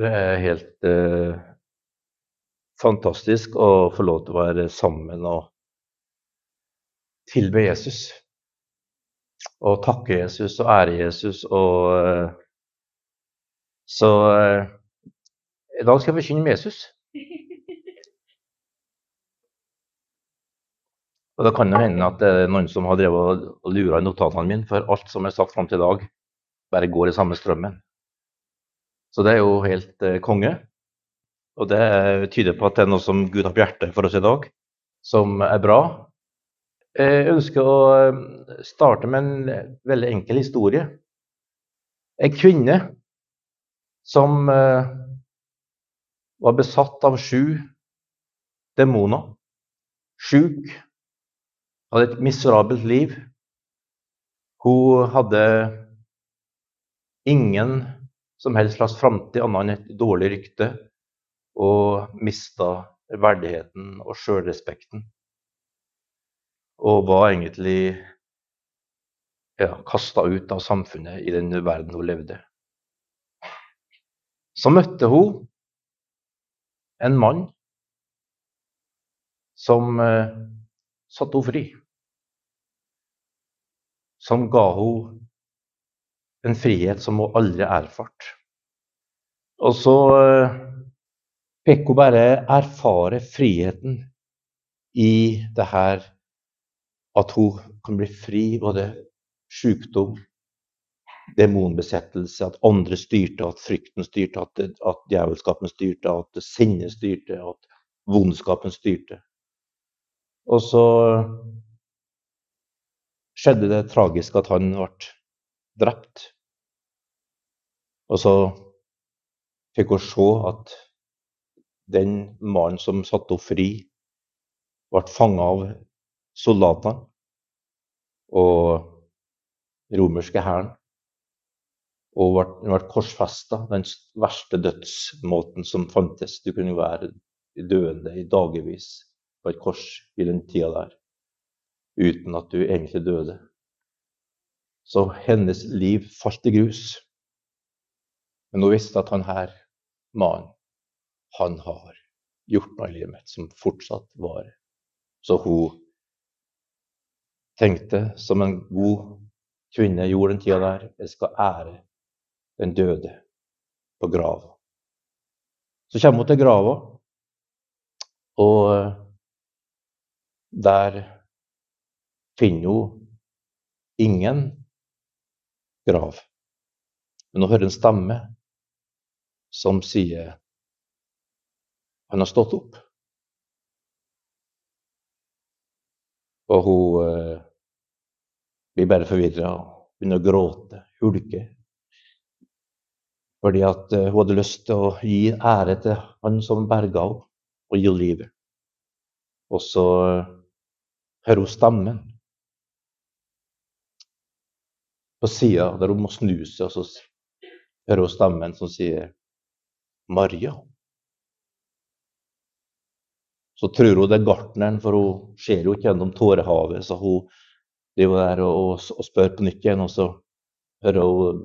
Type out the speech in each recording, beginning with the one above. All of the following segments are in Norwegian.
Det er helt eh, fantastisk å få lov til å være sammen og tilbe Jesus. Og takke Jesus og ære Jesus. Og, eh, så eh, i dag skal jeg forkynne med Jesus. Og Det kan jo hende at det er noen som har drevet og lura i notatene mine, for alt som er sagt fram til i dag, bare går i samme strømmen. Så det er jo helt eh, konge. Og det tyder på at det er noe som Gud har på hjertet for oss i dag, som er bra. Jeg ønsker å eh, starte med en veldig enkel historie. En kvinne som eh, var besatt av sju demoner. Sjuk. Hadde et miserabelt liv. Hun hadde ingen som helst slags framtid annet enn et dårlig rykte, og mista verdigheten og sjølrespekten. Og var egentlig ja, kasta ut av samfunnet i den verden hun levde. Så møtte hun en mann som eh, satte henne fri. Som ga henne en frihet som hun aldri erfart. Og så eh, fikk hun bare erfare friheten i det her at hun kan bli fri både sykdom, demonbesettelse, at andre styrte, at frykten styrte, at, at djevelskapen styrte, at sinnet styrte, at vondskapen styrte. Og så skjedde det tragiske at han ble drept. Og så fikk hun se at den mannen som satte henne fri, ble fanga av soldatene og romerske hæren. Og ble, ble korsfesta, den verste dødsmåten som fantes. Du kunne være døende i dagevis på et kors i den tida der uten at du egentlig døde. Så hennes liv falt i grus. Men hun visste at han her, mannen, han har gjort noe i livet mitt som fortsatt varer. Så hun tenkte, som en god kvinne gjorde den tida der, jeg skal ære den døde på grava. Så kommer hun til grava, og der finner hun ingen grav. Men hun hører en stemme som sier han har stått opp. Og hun eh, blir bare forvirra og begynner å gråte, hulke. Fordi at eh, hun hadde lyst til å gi ære til han som berga henne og gi livet. Og så eh, hører hun stemmen på sida der hun må snu seg, og så hører hun stemmen som sier 'Maria'. Så tror hun det er gartneren, for hun ser jo ikke gjennom tårehavet. Så hun driver der og, og, spør på nytt igjen, og så hører hun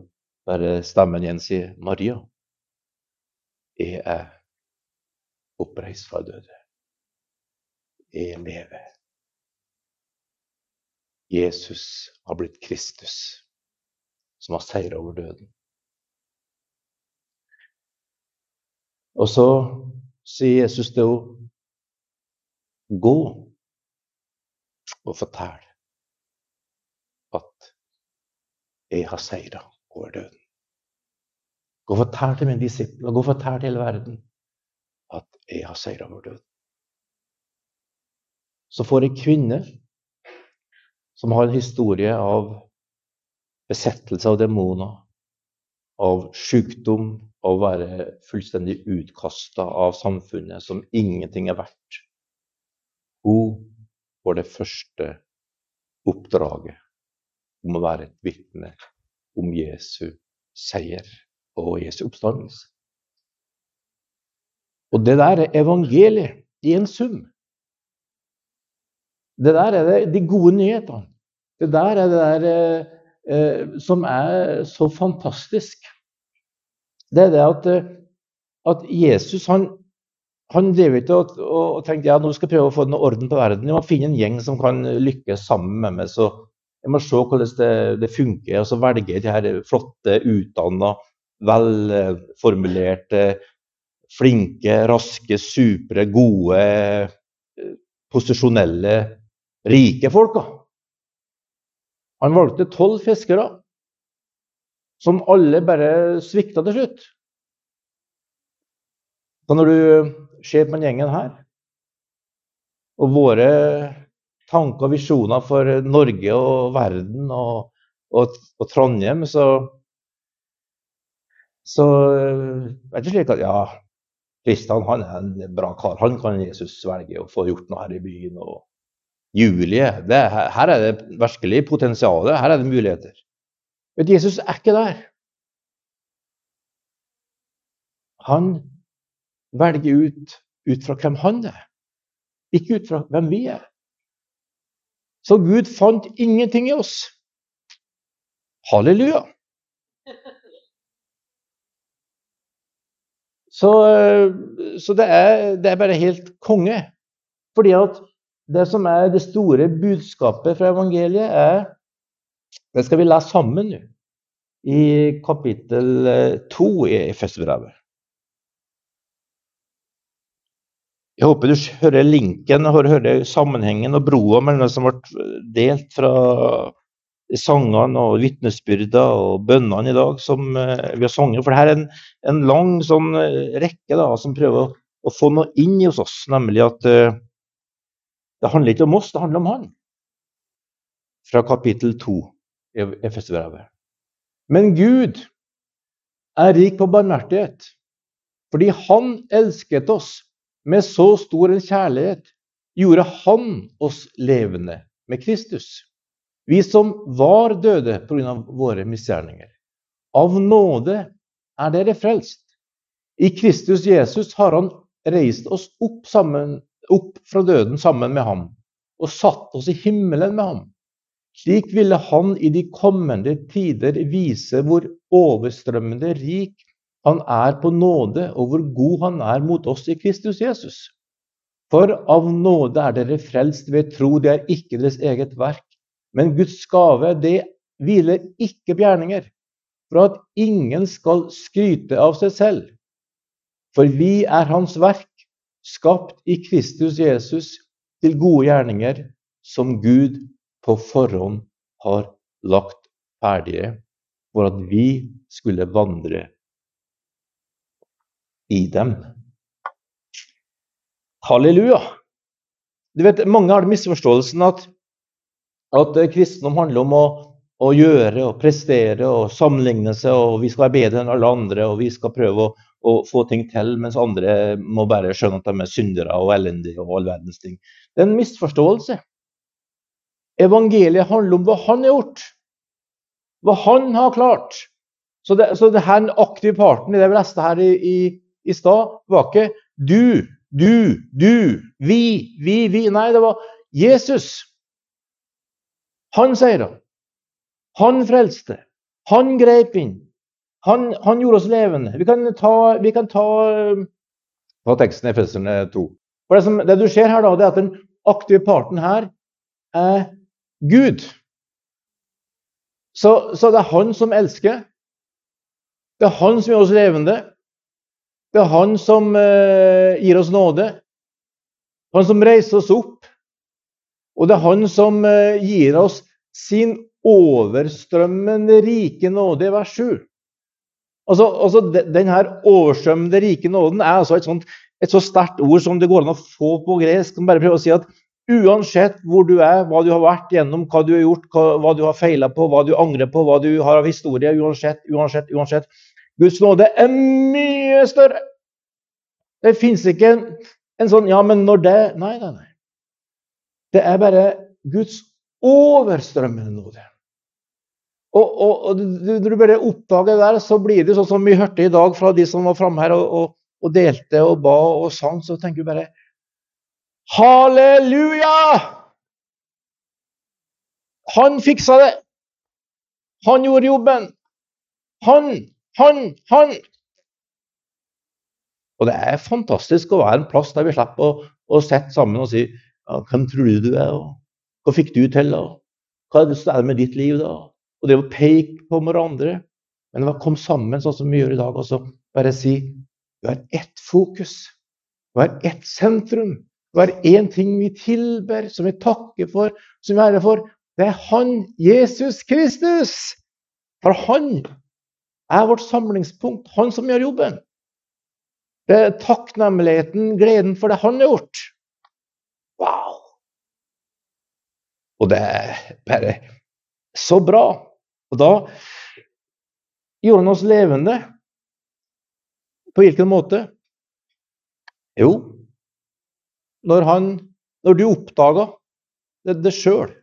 bare stemmen igjen si 'Maria, jeg er oppreist fra døde. Jeg lever. Jesus har blitt Kristus som har seira over døden. Og så sier Jesus til henne Gå og fortell at jeg har seira over døden. Gå og fortell til mine disipler, gå og fortell til hele verden at jeg har seira over døden. Så får ei kvinne som har en historie av besettelse av demoner, av sykdom, å være fullstendig utkasta av samfunnet som ingenting er verdt. Hun får det første oppdraget om å være et vitne om Jesu seier og Jesu oppstandelse. Og det der er evangeliet i en sum. Det der er det, de gode nyhetene. Det der er det der eh, eh, som er så fantastisk, det er det at eh, at Jesus han, han drev ikke og, og, tenkte ja, nå skal jeg prøve å få noe orden på verden. Jeg må finne en gjeng som kan lykkes sammen med meg. så jeg må se hvordan det, det funker. Og så velger jeg de her flotte, utdanna, velformulerte, flinke, raske, supre, gode, posisjonelle, rike folka. Han valgte tolv fiskere, som alle bare svikta til slutt. Så når du ser på den gjengen her, og våre tanker og visjoner for Norge og verden og, og, og Trondheim, så, så er det slik at ja, Kristian han er en bra kar. Han kan Jesus svelge og få gjort noe her i byen. og Julie det, Her er det virkelig potensial. Her er det muligheter. Men Jesus er ikke der. Han velger ut ut fra hvem han er, ikke ut fra hvem vi er. Så Gud fant ingenting i oss. Halleluja. Så, så det, er, det, er, bare helt konge. Fordi at det som er det store budskapet fra evangeliet, er Det skal vi lese sammen nå. I kapittel to i Efesbrevet. Jeg håper du hører linken og hører sammenhengen og broa mellom det som ble delt fra sangene og vitnesbyrda og bønnene i dag som eh, vi har sunget. For det her er en, en lang sånn eh, rekke da, som prøver å, få noe inn hos oss, nemlig at uh, det handler ikke om oss, det handler om Han. Fra kapittel 2 i Efesbrevet. Men Gud er rik på barmhjertighet, fordi Han elsket oss med så stor en kjærlighet, gjorde Han oss levende med Kristus. Vi som var døde pga. våre misgjerninger. Av nåde er dere frelst. I Kristus Jesus har Han reist oss opp, sammen, opp fra døden sammen med ham og satt oss i himmelen med ham. Slik ville Han i de kommende tider vise hvor overstrømmende rik Han er på nåde, og hvor god Han er mot oss i Kristus Jesus. For av nåde er dere frelst ved tro, det er ikke deres eget verk. Men Guds gave, det hviler ikke på gjerninger, for at ingen skal skryte av seg selv. For vi er Hans verk, skapt i Kristus Jesus til gode gjerninger, som Gud på forhånd har lagt ferdige, for at vi skulle vandre i dem. Halleluja! Du vet, Mange har den misforståelsen at at eh, kristendom handler om å, å, gjøre og prestere og sammenligne seg, og vi skal være bedre enn alle andre, og vi skal prøve å, å få ting til, mens andre må bare skjønne at de er syndere og elendige og all verdens ting. Det er en misforståelse. Evangeliet handler om hva han har gjort, hva han har klart. Så det, så det her aktive parten i det vi leste her i, i, i stad, var ikke du, du, du, vi, vi, vi. Nei, det var Jesus. Han seira. Han frelste. Han grep inn. Han, han, gjorde oss levende. Vi kan ta, vi kan ta, ta teksten i Efeserne 2. For det, som, det, du ser her, da, det er at den aktive parten her er Gud. Så, så det er han som elsker. Det er han som gjør oss levende. Det er han som eh, gir oss nåde. Han som reiser oss opp. Og det er han som eh, gir oss sin overstrømmende rike nåde i vers 7. Altså, altså Den her overstrømmende rike nåden er altså et, sånt, et så sterkt ord som det går an å få på gresk. Kan bare prøve å si at Uansett hvor du er, hva du har vært gjennom, hva du har gjort, hva, du har feila på, hva du angrer på, hva du har av historie, uansett, uansett, uansett Guds nåde er mye større. Det fins ikke en, en, sånn Ja, men når det Nei, nei, nei. Det er bare Guds overstrømmende nåde. Og, og, og, Når du bare oppdager det der, så blir det sånn som vi hørte i dag fra de som var framme her og, og, delte og ba og sang, så tenker du bare Halleluja! Han fiksa det! Han gjorde jobben! Han, han, han! Og det er fantastisk å være en plass der vi slipper å, å sitte sammen og si ja, 'Hvem tror du du er?' og 'Hva fikk du til?' og 'Hva er det som er med ditt liv?' da? Og det å peke på hverandre. Men å komme sammen sånn som vi gjør i dag, og så bare si vi har ett fokus. Vi har ett sentrum. Har én ting vi tilber, som vi takker for, som vi ærer for. Det er Han, Jesus Kristus! For Han er vårt samlingspunkt. Han som gjør jobben. Det er takknemligheten, gleden for det han har gjort. Wow! Og det er bare så bra. Og da gjorde han oss levende. På hvilken måte? Jo, når, han, når du oppdaga det, det sjøl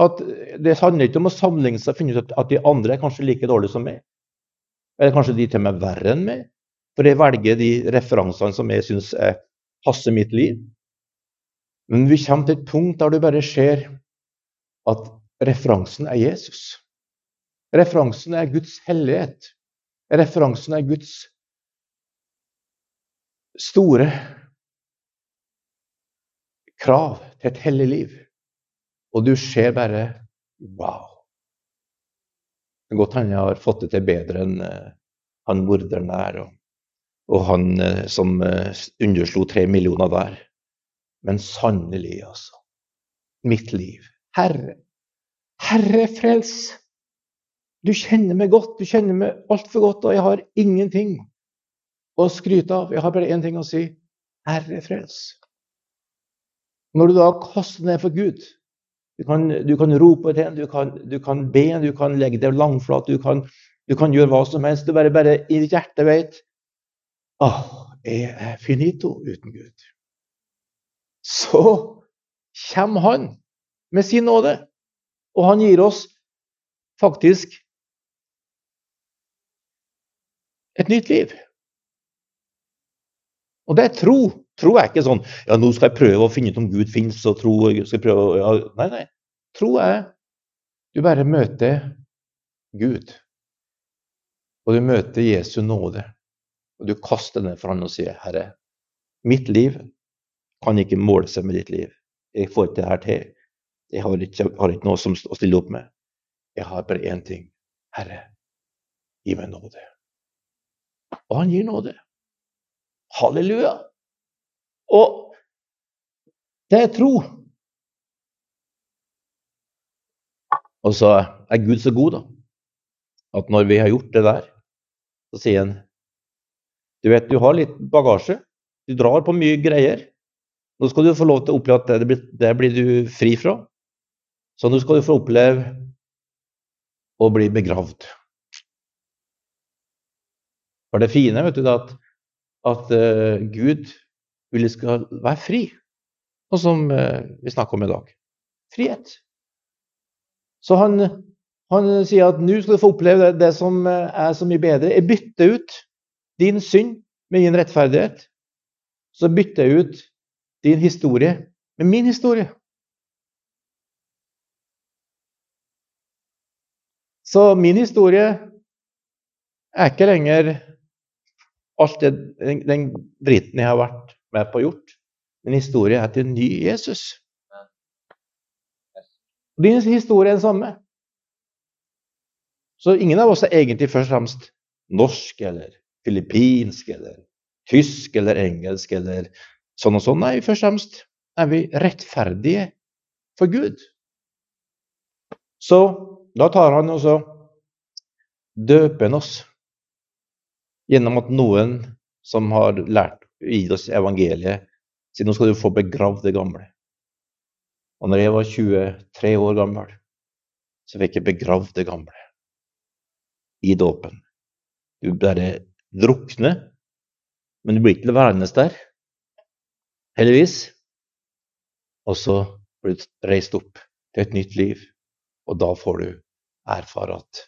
at Det handler ikke om å sammenligne seg og finne ut at de andre er kanskje like dårlige som meg. Eller kanskje de til og med verre enn meg. For jeg velger de referansene som jeg syns passer mitt liv. Men vi kommer til et punkt der du bare ser at referansen er Jesus. Referansen er Guds hellighet. Referansen er Guds store krav til et hellig liv. Og du ser bare Wow! Det kan godt jeg har fått det til bedre enn uh, han morderen der, og, og han uh, som uh, underslo tre millioner der. Men sannelig, altså. Mitt liv. Herre. Herre, frels! Du kjenner meg godt, du kjenner meg altfor godt, og jeg har ingenting å skryte av. Jeg har bare én ting å si. Herre, frels. Når du da kaster ned for Gud, du kan, du kan rope til ham, du, du, kan be, du kan legge deg langflat, du kan, du kan gjøre hva som helst. Du bare, bare i hjerte vet ah, jeg er finito uten Gud. Så kommer han med sin nåde, og han gir oss faktisk et nytt liv. Og det er tro. Tro er ikke sånn ja, nå skal jeg prøve å finne ut om Gud fins, og tro skal jeg prøve, ja, Nei, nei. Tro er du bare møter Gud. Og du møter Jesu nåde. Og du kaster den for han og sier, 'Herre, mitt liv kan ikke måle seg med ditt liv. Jeg får ikke det her til. Jeg har ikke, har ikke noe som, å stille opp med. Jeg har bare én ting. Herre, gi meg nåde. Og han gir nåde. Halleluja! Og det er tro. Og så er Gud så god, da, at når vi har gjort det der, så sier han Du vet, du har litt bagasje. Du drar på mye greier. Nå skal du få lov til å oppleve at det blir, det blir du fri fra. Så nå skal du få oppleve å bli begravd. For det fine vet du, at, at uh, Gud vil de skal være fri. Og som eh, vi snakker om i dag. Frihet. Så han, han sier at nå skal du få oppleve det, det, som eh, er så mye bedre. Jeg bytter ut din synd med din rettferdighet. Så bytter jeg ut din historie med min historie. Så min historie er ikke lenger alt det, den, den driten jeg har vært med på gjort. Men historien er til en ny Jesus. Din historie er den samme. Så ingen av oss er egentlig først og fremst norsk eller filippinsk eller tysk eller engelsk eller sånn og sånn. Nei, først og fremst er vi rettferdige for Gud. Så da tar han og så døper oss gjennom at noen som har lært gitt oss evangeliet. Si nå skal du få begravd det gamle. Og når jeg var 23 år gammel, så fikk jeg begravd det gamle i dåpen. Du bare drukner, men du blir ikke værende der, heldigvis. Og så blir du reist opp til et nytt liv, og da får du erfare at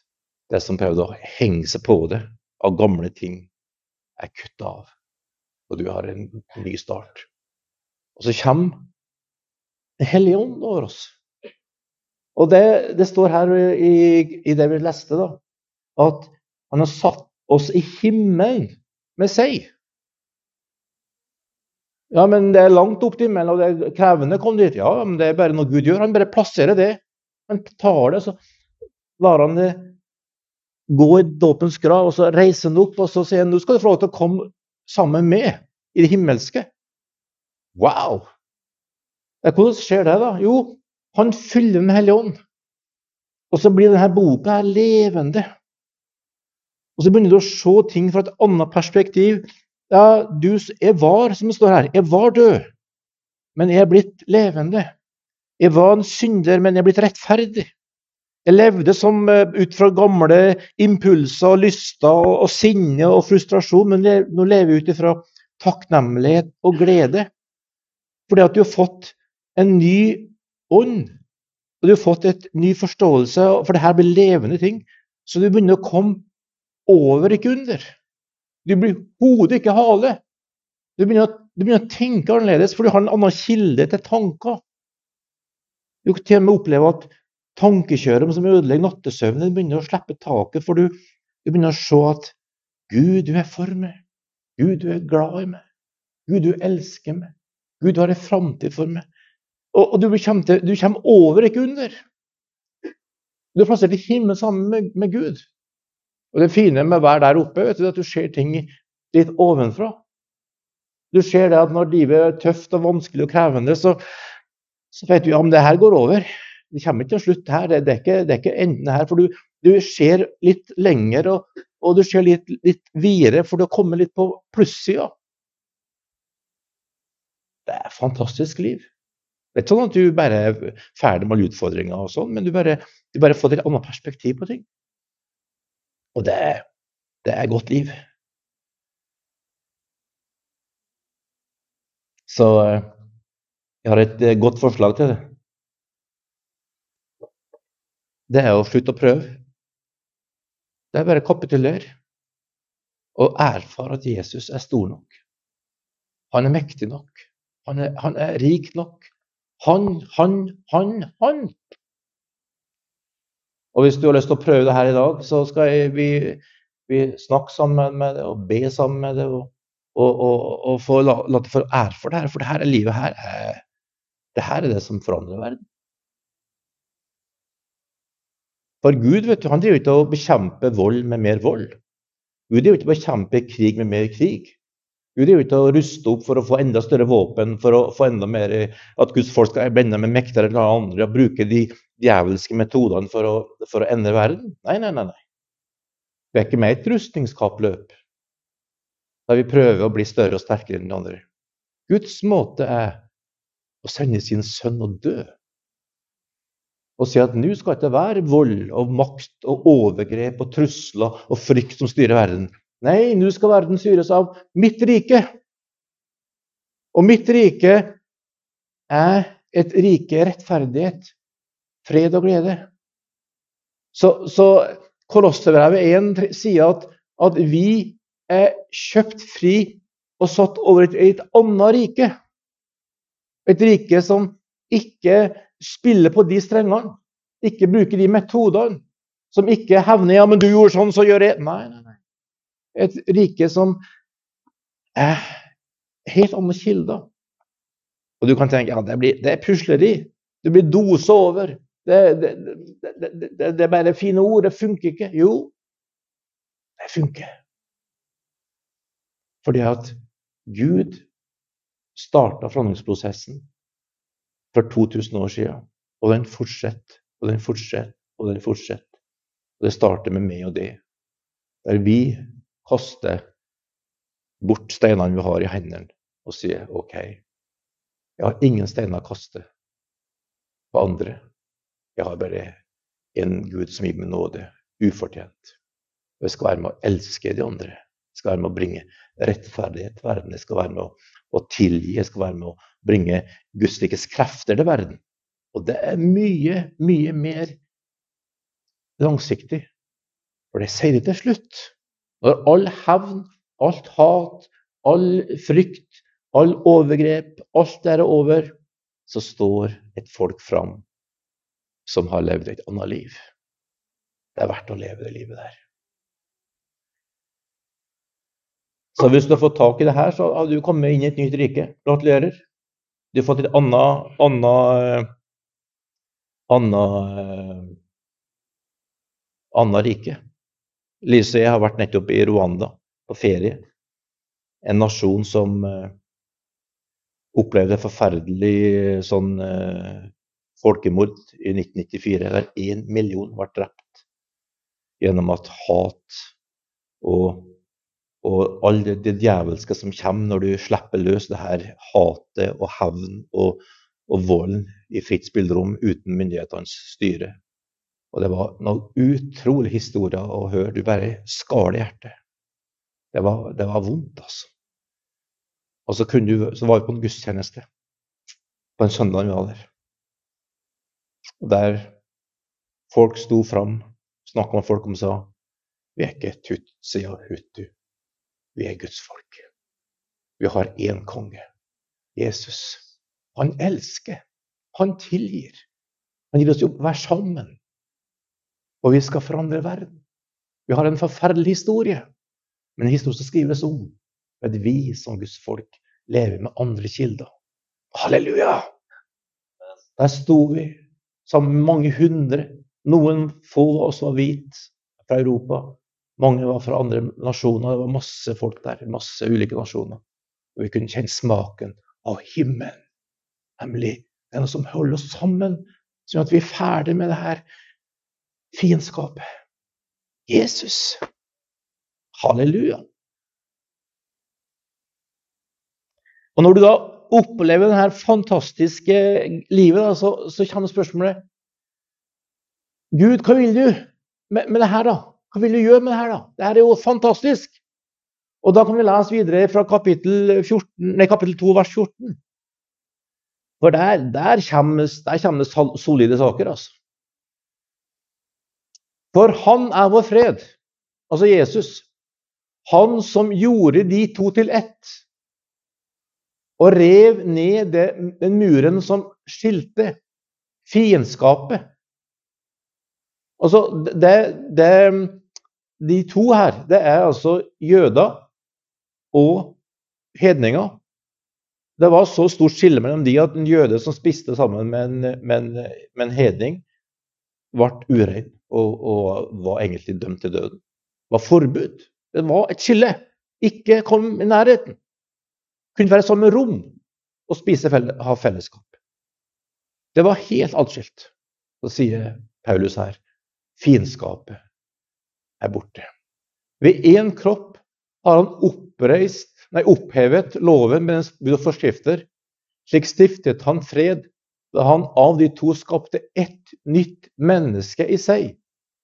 det som prøvde å henge seg på det av gamle ting, er kutta av og du har en ny start. Og så kommer Den hellige ånd over oss. Og det, det står her i, i, det vi leste, da, at han har satt oss i himmelen med seg. Ja, men det er langt opp til himmelen, og det er krevende å komme dit. Ja, men det er bare noe Gud gjør. Han bare plasserer det. Han tar det, så lar han det gå i dåpens grav, og så reiser han opp og så sier han, nå skal du få lov til å komme sammen med i det himmelske. Wow! Hvordan skjer det, da? Jo, han fyller Den hellige ånd. Og så blir denne boka levende. Og så begynner du å se ting fra et annet perspektiv. Ja, du, jeg var, som det står her, jeg var død, men jeg er blitt levende. Jeg var en synder, men jeg er blitt rettferdig. Jeg levde som eh, ut fra gamle impulser og lyster og, og sinne og frustrasjon, men jeg, nå lever jeg ut ifra takknemlighet og glede. Fordi at du har fått en ny ånd. Og du har fått et ny forståelse, for det her blir levende ting. Så du begynner å komme over, ikke under. Du blir hodet, ikke hale. Du begynner, du begynner, å tenke annerledes, for du har en annen kilde til tanker. Du kan til og med oppleve at tankekjøret som ødelegger nattesøvnen, begynner å slippe taket, for du, du, begynner å se at Gud, du er for meg. Gud, du er glad i meg. Gud, du elsker meg. Gud, du har en framtid for meg. Og, og du, kommer til, du, kommer over, ikke under. Du er plassert i himmelen sammen med, med Gud. Og Det fine med å være der oppe vet du, er at du ser ting litt ovenfra. Du ser det at når livet er tøft og vanskelig og krevende, så, så vet du ja, men det her går over. Det kommer ikke til slutt her. Det, er, ikke, det er ikke enden her. For du, du ser litt lenger, og, og du ser litt, litt videre, for du har kommet litt på plussida. Det er fantastisk liv. Det er ikke sånn at du bare er ferdig med alle utfordringer, og sånn, men du bare, du bare får et annet perspektiv på ting. Og det, det er godt liv. Så eh, jeg har et eh, godt forslag til det. Det er å slutte å prøve. Det er bare å kapitulere og erfare at Jesus er stor nok. Han er mektig nok. Han er, han er rik nok. Han, han, han, han. Og hvis du har lyst til å prøve det her i dag, så skal jeg, vi, vi snakke sammen med det og be sammen med det. Og, og, og, og få la, la det få ære for det her. For det her er livet her. Er, det her er det som forandrer verden. For Gud vet du, han driver ikke å bekjempe vold med mer vold. Gud driver ikke å bekjempe krig med mer krig. Gud er ute og ruster opp for å få enda større våpen, for å få enda mer at Guds folk skal bli enda mer mektigere enn andre og bruke de djevelske metodene for å, for å endre verden. Nei, nei, nei. nei. Vi er ikke med i et rustningskappløp der vi prøver å bli større og sterkere enn de andre. Guds måte er å sende sin sønn og dø. Og si at nå skal det ikke være vold og makt og overgrep og trusler og frykt som styrer verden. Nei, nå skal verden styres av mitt rike. Og mitt rike er et rike rettferdighet, fred og glede. Så, så Kolosserbrevet 1 sier at, at, vi er kjøpt fri og satt over et, et annet rike. Et rike som ikke spiller på de strengene, ikke bruke de metodene. Som ikke hevner ja, men du gjorde sånn, så gjør jeg Nei, nei, nei. Et rike som er helt andre kilder. Og du kan tenke ja, det, blir, det er pusleri. Du blir dosa over. Det, det, det, det, er bare fine ord. Det funker ikke. Jo, det funker. Fordi at Gud starta forandringsprosessen for 2000 år siden. Og den fortsetter og den fortsetter og den fortsetter. Og det starter med meg og det. Der vi kaster bort steinene vi har i hendene, og sier OK, jeg har ingen steiner å kaste på andre. Jeg har bare en Gud som gir meg nåde, ufortjent. Og jeg skal være med å elske de andre. Jeg skal være med å bringe rettferdighet til verden. Jeg skal være med å, å tilgi. Jeg skal være med å bringe Guds rikes krefter til verden. Og det er mye, mye mer langsiktig. For det sier det til slutt. Når all hevn, alt hat, all frykt, all overgrep, alt der er over, så står et folk fram som har levd et annet liv. Det er verdt å leve det livet der. Så hvis du har fått tak i det her, så har du kommet inn i et nytt rike. Gratulerer. Du har fått et annet, annet, annet, annet rike. Lise jeg har vært nettopp i Rwanda på ferie. En nasjon som eh, opplevde forferdelig sånn eh, folkemord i 1994, der én million ble drept gjennom at hat og og all det, det, djevelske som kommer når du slipper løs det her hatet og hevn og, og volden i fritt spillerom uten myndighetenes styre. Og det var noen utrolig historier å høre. Du bare skar i hjertet. Det var, det var vondt, altså. Og så, du, så, var vi på en gudstjeneste på en søndag vi var der. Der folk sto fram, snakka med folk og sa Vi er ikke tutsi og hutu. Vi er Guds folk. Vi har én konge, Jesus. Han elsker. Han tilgir. Han gir oss jobb å være sammen. Og vi skal forandre verden. Vi har en forferdelig historie, men en historie som skrives om. At vi som Guds folk lever med andre kilder. Halleluja! Der sto vi sammen med mange hundre. Noen få av oss var hvite fra Europa. Mange var fra andre nasjoner. Det var masse folk der. Masse ulike nasjoner. Og vi kunne kjenne smaken av himmelen. Nemlig det er noe som holder oss sammen, sånn at vi er ferdig med det her fiendskapet. Jesus. Halleluja. Og når du da opplever det her fantastiske livet, da, så, så kommer spørsmålet Gud, hva vil du med, med det her, da? Hva vil du gjøre med det her, da? Det her er jo fantastisk. Og da kan vi lese videre fra kapittel, 14, nei, kapittel 2, vers 14. For der, der, kommer, der kommer det solide saker, altså. For han er vår fred, altså Jesus. Han som gjorde de to til ett. Og rev ned det, den muren som skilte fiendskapet. Altså, det, det, de to her, det er altså jøder og hedninger. Det var så stort skille mellom de at en jøde som spiste sammen med en, med en, med en hedning, ble urein og, og, var egentlig dømt til døden. Det var forbud. Det var et skille. Ikke kom i nærheten. Kunne være samme rom og spise, ha fellesskap. Det var helt atskilt. Så sier Paulus her fiendskapet er borte. Ved én kropp har han oppreist, nei, opphevet loven med dens bud og forskrifter. Slik stiftet han fred da han av de to skapte ett nytt menneske i seg.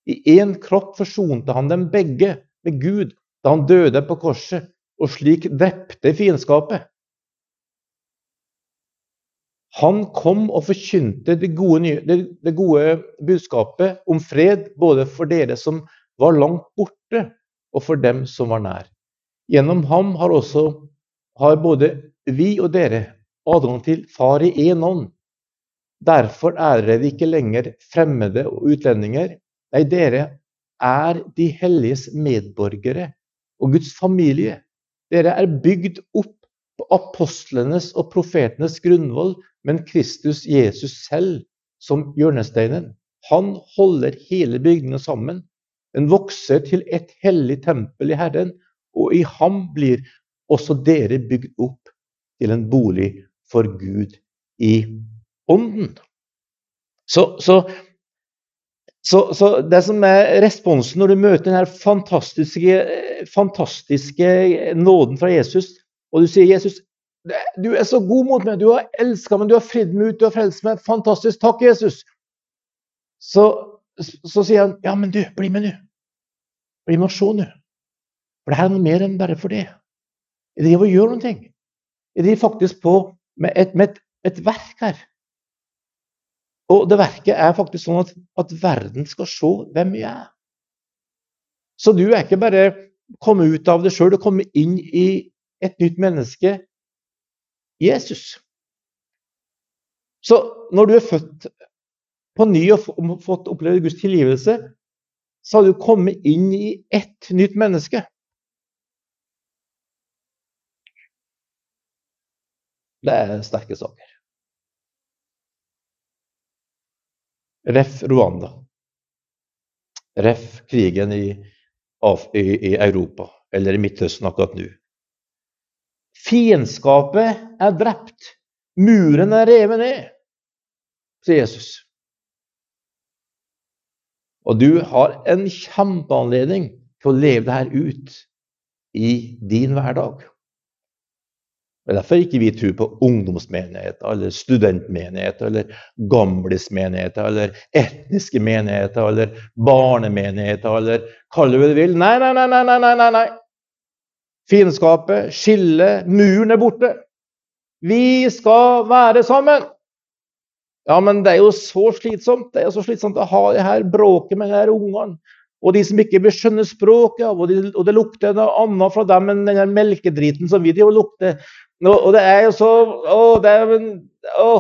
I én kropp forsonte han dem begge med Gud da han døde på korset, og slik drepte fiendskapet. Han kom og forkynte det gode, det, gode budskapet om fred både for dere som var langt borte, og for dem som var nær. Gjennom ham har også har både vi og dere adgang til Far i én ånd. Derfor er dere ikke lenger fremmede og utlendinger. Nei, dere er de helliges medborgere og Guds familie. Dere er bygd opp på apostlenes og profetenes grunnvoll, men Kristus Jesus selv som hjørnesteinen. Han holder hele bygningen sammen. Den vokser til et hellig tempel i Herren, og i ham blir også dere bygd opp til en bolig for Gud i ånden. Så, så, så, så det som er responsen når du møter denne fantastiske, fantastiske nåden fra Jesus, og du sier 'Jesus, du er så god mot meg, du har elska meg, du har fridd meg ut, du har frelst meg. Fantastisk. Takk, Jesus. Så så sier han ja, men du, bli med nå. Bli med og se nå. For det her er noe mer enn bare for det. Jeg driver og gjør noen ting. Jeg driver faktisk på med et, med et, et verk her. Og det verket er faktisk sånn at, at, verden skal se hvem jeg er. Så du er ikke bare kommet ut av det sjøl, du er kommet inn i et nytt menneske, Jesus. Så når du er født på ny og fått oppleve Guds tilgivelse, så har du kommet inn i ett nytt menneske. Det er sterke saker. Ref. Rwanda. Ref. krigen i, i, i Europa, eller i Midtøsten akkurat nå. Fiendskapet er drept. Muren er revet ned, sier Jesus. Og du har en kjempeanledning til å leve det her ut i din hverdag. Det er derfor ikke vi tror på ungdomsmenigheter, eller studentmenigheter, eller gamlismenigheter, eller etniske menigheter, eller barnemenigheter, eller kall det hva du vil. Nei, nei, nei, nei, nei, nei, nei. Fiendskapet, skillet, muren er borte. Vi skal være sammen. Ja, men det er jo så slitsomt Det er jo så slitsomt å ha det her bråket med de her ungene. Og de som ikke vil skjønne språket, og, de, og det lukter noe annet fra dem enn den melkedriten som vi driver og lukter. Og det er jo så Å, det er å,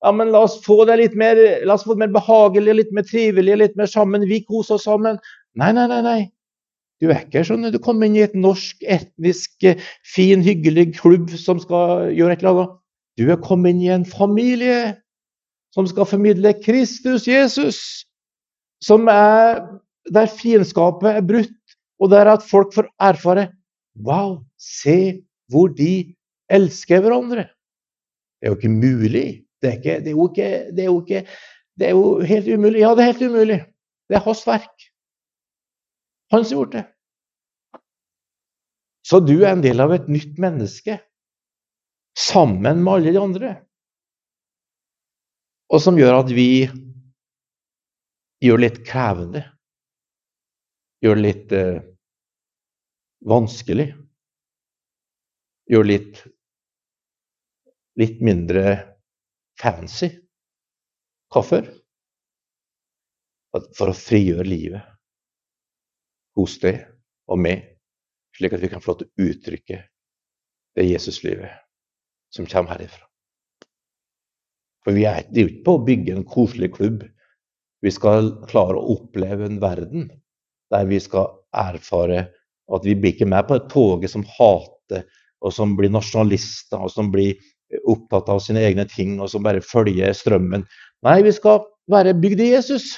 ja, men la oss få det litt mer la oss få det mer behagelig, litt mer trivelig, litt mer sammen. Vi koser oss sammen. Nei, nei, nei. nei. Du er ikke sånn du kommer inn i et norsk, etnisk, fin, hyggelig klubb som skal gjøre et eller annet. Du er kommet inn i en familie som skal formidle Kristus Jesus, som er der fiendskapet er brutt, og der at folk får erfare Wow, se hvor de elsker hverandre. Det er jo ikke mulig. Det er, ikke, det er, jo, ikke, det er jo ikke Det er jo helt umulig. Ja, det er helt umulig. Det er hans verk. Han som har gjort det. Så du er en del av et nytt menneske sammen med alle de andre. Og som gjør at vi gjør det litt krevende. Gjør det litt eh, vanskelig. Gjør det litt, litt mindre fancy. Hvorfor? For å frigjøre livet hos deg og meg, slik at vi kan få lov til å uttrykke det Jesuslivet som kommer herifra. For vi er, det er ikke på å bygge en koselig klubb. Vi skal klare å oppleve en verden der vi skal erfare at vi blir ikke med på et toget som hater, og som blir nasjonalister, og som blir opptatt av sine egne ting, og som bare følger strømmen. Nei, vi skal være bygd i Jesus.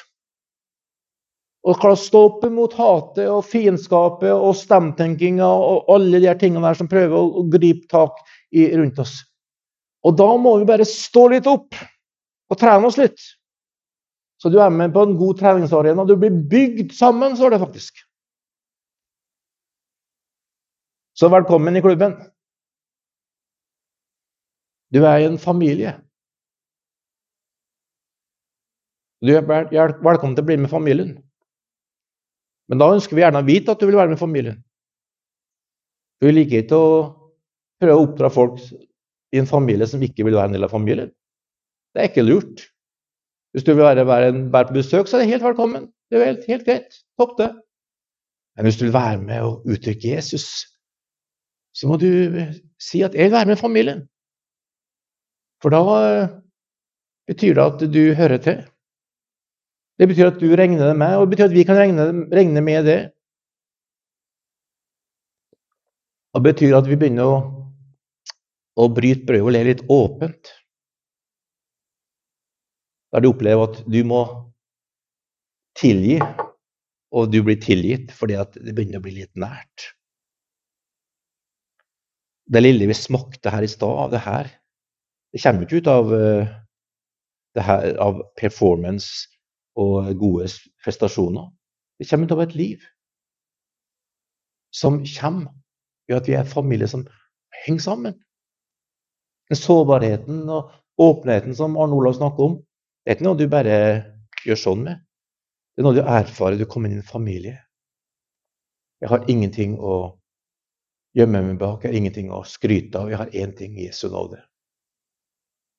Og klare å stå opp mot hatet og fiendskapet og stemtenkinga og alle de tingene der som prøver å, å gripe tak i, rundt oss. Og da må vi bare stå litt opp og trene oss litt. Så du er med på en god treningsarena. Du blir bygd sammen, står det faktisk. Så velkommen i klubben. Du er i en familie. Du er velkommen til å bli med familien. Men da ønsker vi gjerne å vite at du vil være med familien. Vi liker ikke å prøve å oppdra folk i en familie som ikke vil være en del av familien. Det er ikke lurt. Hvis du vil være, være, være på besøk, så er det helt velkommen. Det er helt, helt greit. Topp det. Men hvis du vil være med og uttrykke Jesus, så må du si at 'jeg vil være med familien'. For da betyr det at du hører til. Det betyr at du regner det med, og det betyr at vi kan regne, regne med det. Og det betyr at vi begynner å, å bryt brødet og le litt åpent. Der du opplever at du må tilgi, og du blir tilgitt fordi det begynner å bli litt nært. Det lille vi smakte her i stad, det her, det kommer ikke ut av, eh, det her, av performance og gode prestasjoner. Det kommer ut av et liv som kommer ved at vi er familie som henger sammen. Den sårbarheten og åpenheten som Arne Olav snakker om, det er ikke noe du bare gjør sånn med. Det er noe du erfarer. Du kommer inn i en familie. Jeg har ingenting å gjemme meg bak, jeg har ingenting å skryte av. Jeg har én ting Jesu nåde.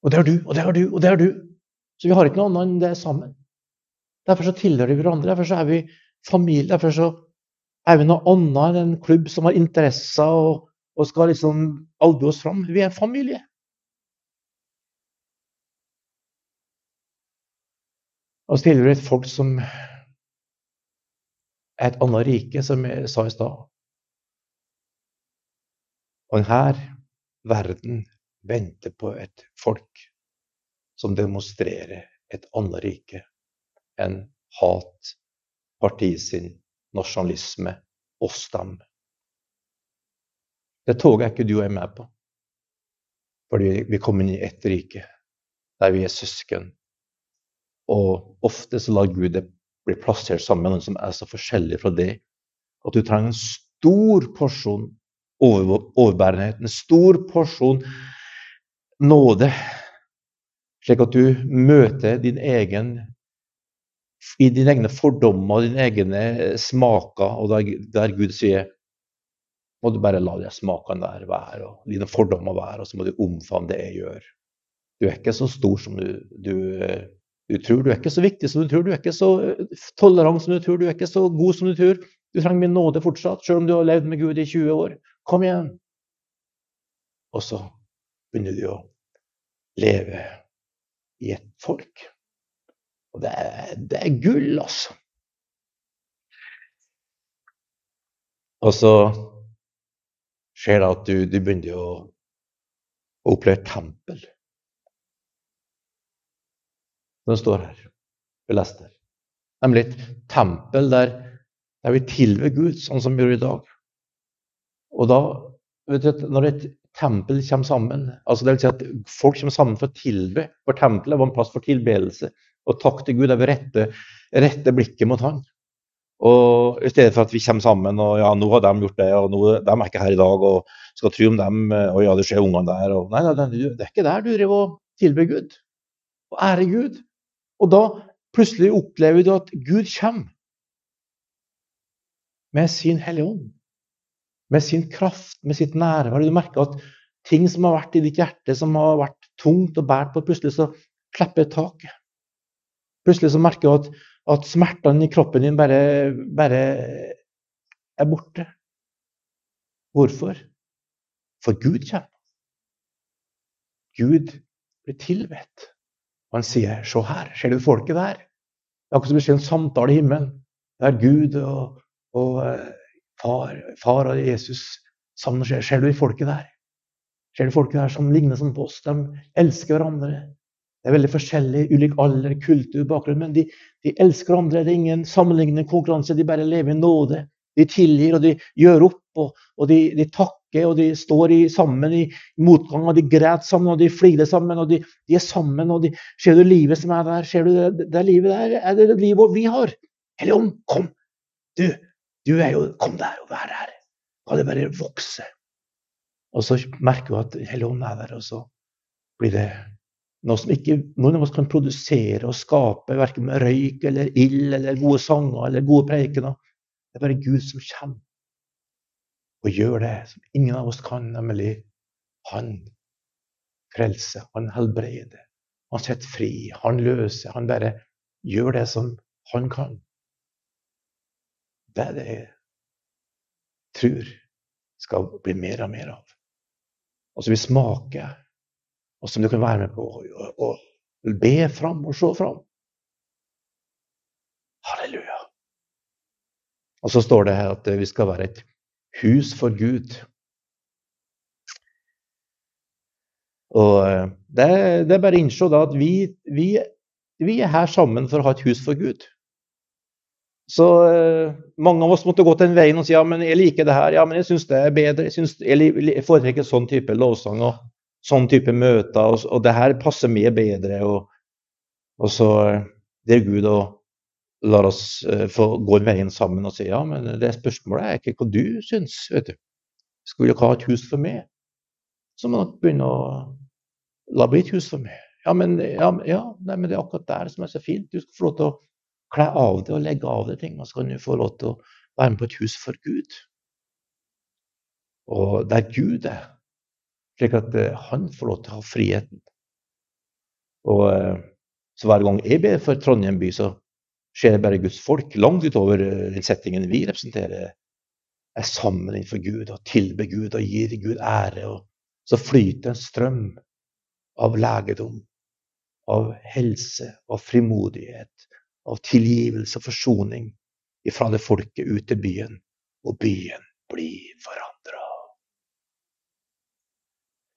Og det har du, og det har du, og det har du. Så vi har ikke noe annet enn det sammen. Derfor så tilhører vi hverandre. Derfor så er vi familie. Derfor så er vi noe annet enn en klubb som har interesser og, og skal liksom albue oss fram. Vi er familie. Og så tilhører et folk som er et annet rike, som jeg sa i stad. Og denne verden venter på et folk som demonstrerer et annet rike enn hat, partisinn, nasjonalisme, oss dem. Det toget er ikke du og jeg med på. Fordi vi kommer inn i ett rike der vi er søsken. Og ofte så lar Gud det bli plassert sammen med noen som er så forskjellig fra deg at du trenger en stor porsjon over, overbærenhet, en stor porsjon nåde, slik at du møter din egen i dine egne fordommer, dine egne smaker, og der, der Gud sier må du bare la de smakene der være, og dine fordommer være, og så må du omfavne det jeg gjør. Du er ikke så stor som du, du, du, tror. Du er ikke så viktig som du tror. Du er ikke så tolerant som du tror. Du er ikke så god som du tror. Du trenger min nåde fortsatt, selv om du har levd med Gud i 20 år. Kom igjen! Og så begynner du å leve i et folk. Og det er, det er gull, altså. Og så skjer det at du, du begynner å oppleve tempel. Den står her. Vi leste her. Nemlig et tempel der, der vi tilber Gud, sånn som vi gjør i dag. Og da, vet du, når et tempel kommer sammen altså det vil si at Folk kommer sammen for å tilbe. For tempelet var en plass for tilbedelse. Og takk til Gud, er vi rette, rette blikket mot Han. Og I stedet for at vi kommer sammen og ja, nå har de gjort det, og nå, de er ikke her i dag, og skal tro om dem, og ja, det skjer ungene der og Nei, nei, det er ikke der du driver og tilber Gud og ære Gud. Og da plutselig opplever du at Gud kommer med sin Hellige Ånd. Med sin kraft, med sitt nærvær. Du merker at ting som har vært i ditt hjerte, som har vært tungt og båret på, plutselig så klipper taket. Plutselig så merker du at, at smertene i kroppen din bare, bare er borte. Hvorfor? For Gud kommer. Gud blir tilbedt. Og han sier, 'Se her, ser du folket der?' Det er akkurat som vi ser en samtale i himmelen der Gud og, og uh, far, far, og Jesus sammen skjer. Ser du folket der? Ser du folket der som ligner sånn på oss? De elsker hverandre. Det er veldig forskjellig, ulik alder, kultur, bakgrunn, men de, de elsker hverandre. Det er ingen sammenlignende konkurranse. De bare lever i nåde. De tilgir, og de gjør opp, og, og de, de takker og de står i, sammen i motgang, og de græter sammen, og de flirer sammen, og de, de, er sammen. og de, Ser du livet som er der? Ser du det, det livet der? Er det livet vi har? Helligånd, kom! Du, du er jo Kom der og vær her. La det bare vokse. Og så merker du at Helligånd er der, og så blir det noe som ikke noen av oss kan produsere og skape, verken med røyk eller ild eller gode sanger eller gode preikener. Det er bare Gud som kommer og gjør det som ingen av oss kan, nemlig han frelser, han helbreder, han setter fri, han løser. Han bare gjør det som han kan. Det er det jeg tror skal bli mer og mer av. Og som vi smaker, og som du kan være med på å be fram og se fram. Halleluja. Og så står det her at vi skal være et hus for Gud. Og eh, det, det er bare å innse at vi, vi, vi, er her sammen for å ha et hus for Gud. Så eh, mange av oss måtte gå til den veien og si ja, men jeg liker det her. Ja, men jeg syns det er bedre. Jeg, synes, jeg foretrekker sånn type lovsang og sånn type møter, og, og det her passer meg bedre. Og, og så eh, det er Gud og lar oss uh, få gå veien sammen og si ja, men det spørsmålet er ikke hva du syns. vet du. Skulle dere ha et hus for meg, så må dere begynne å la bli et hus for meg. Ja, men, ja, ja nei, men det er akkurat der som er så fint. Du skal få lov til å kle av det og legge av deg ting, og så kan du få lov til å være med på et hus for Gud. Og der Gud er, slik at uh, han får lov til å ha friheten. Og uh, så hver gang jeg ber for Trondheim by, så skjer bare Guds folk langt utover eh, den settingen vi representerer, er sammen innenfor Gud og tilber Gud og gir Gud ære. Og så flyter en strøm av legedom, av helse, av frimodighet, av tilgivelse og forsoning fra det folket ut til byen, og byen blir forandra.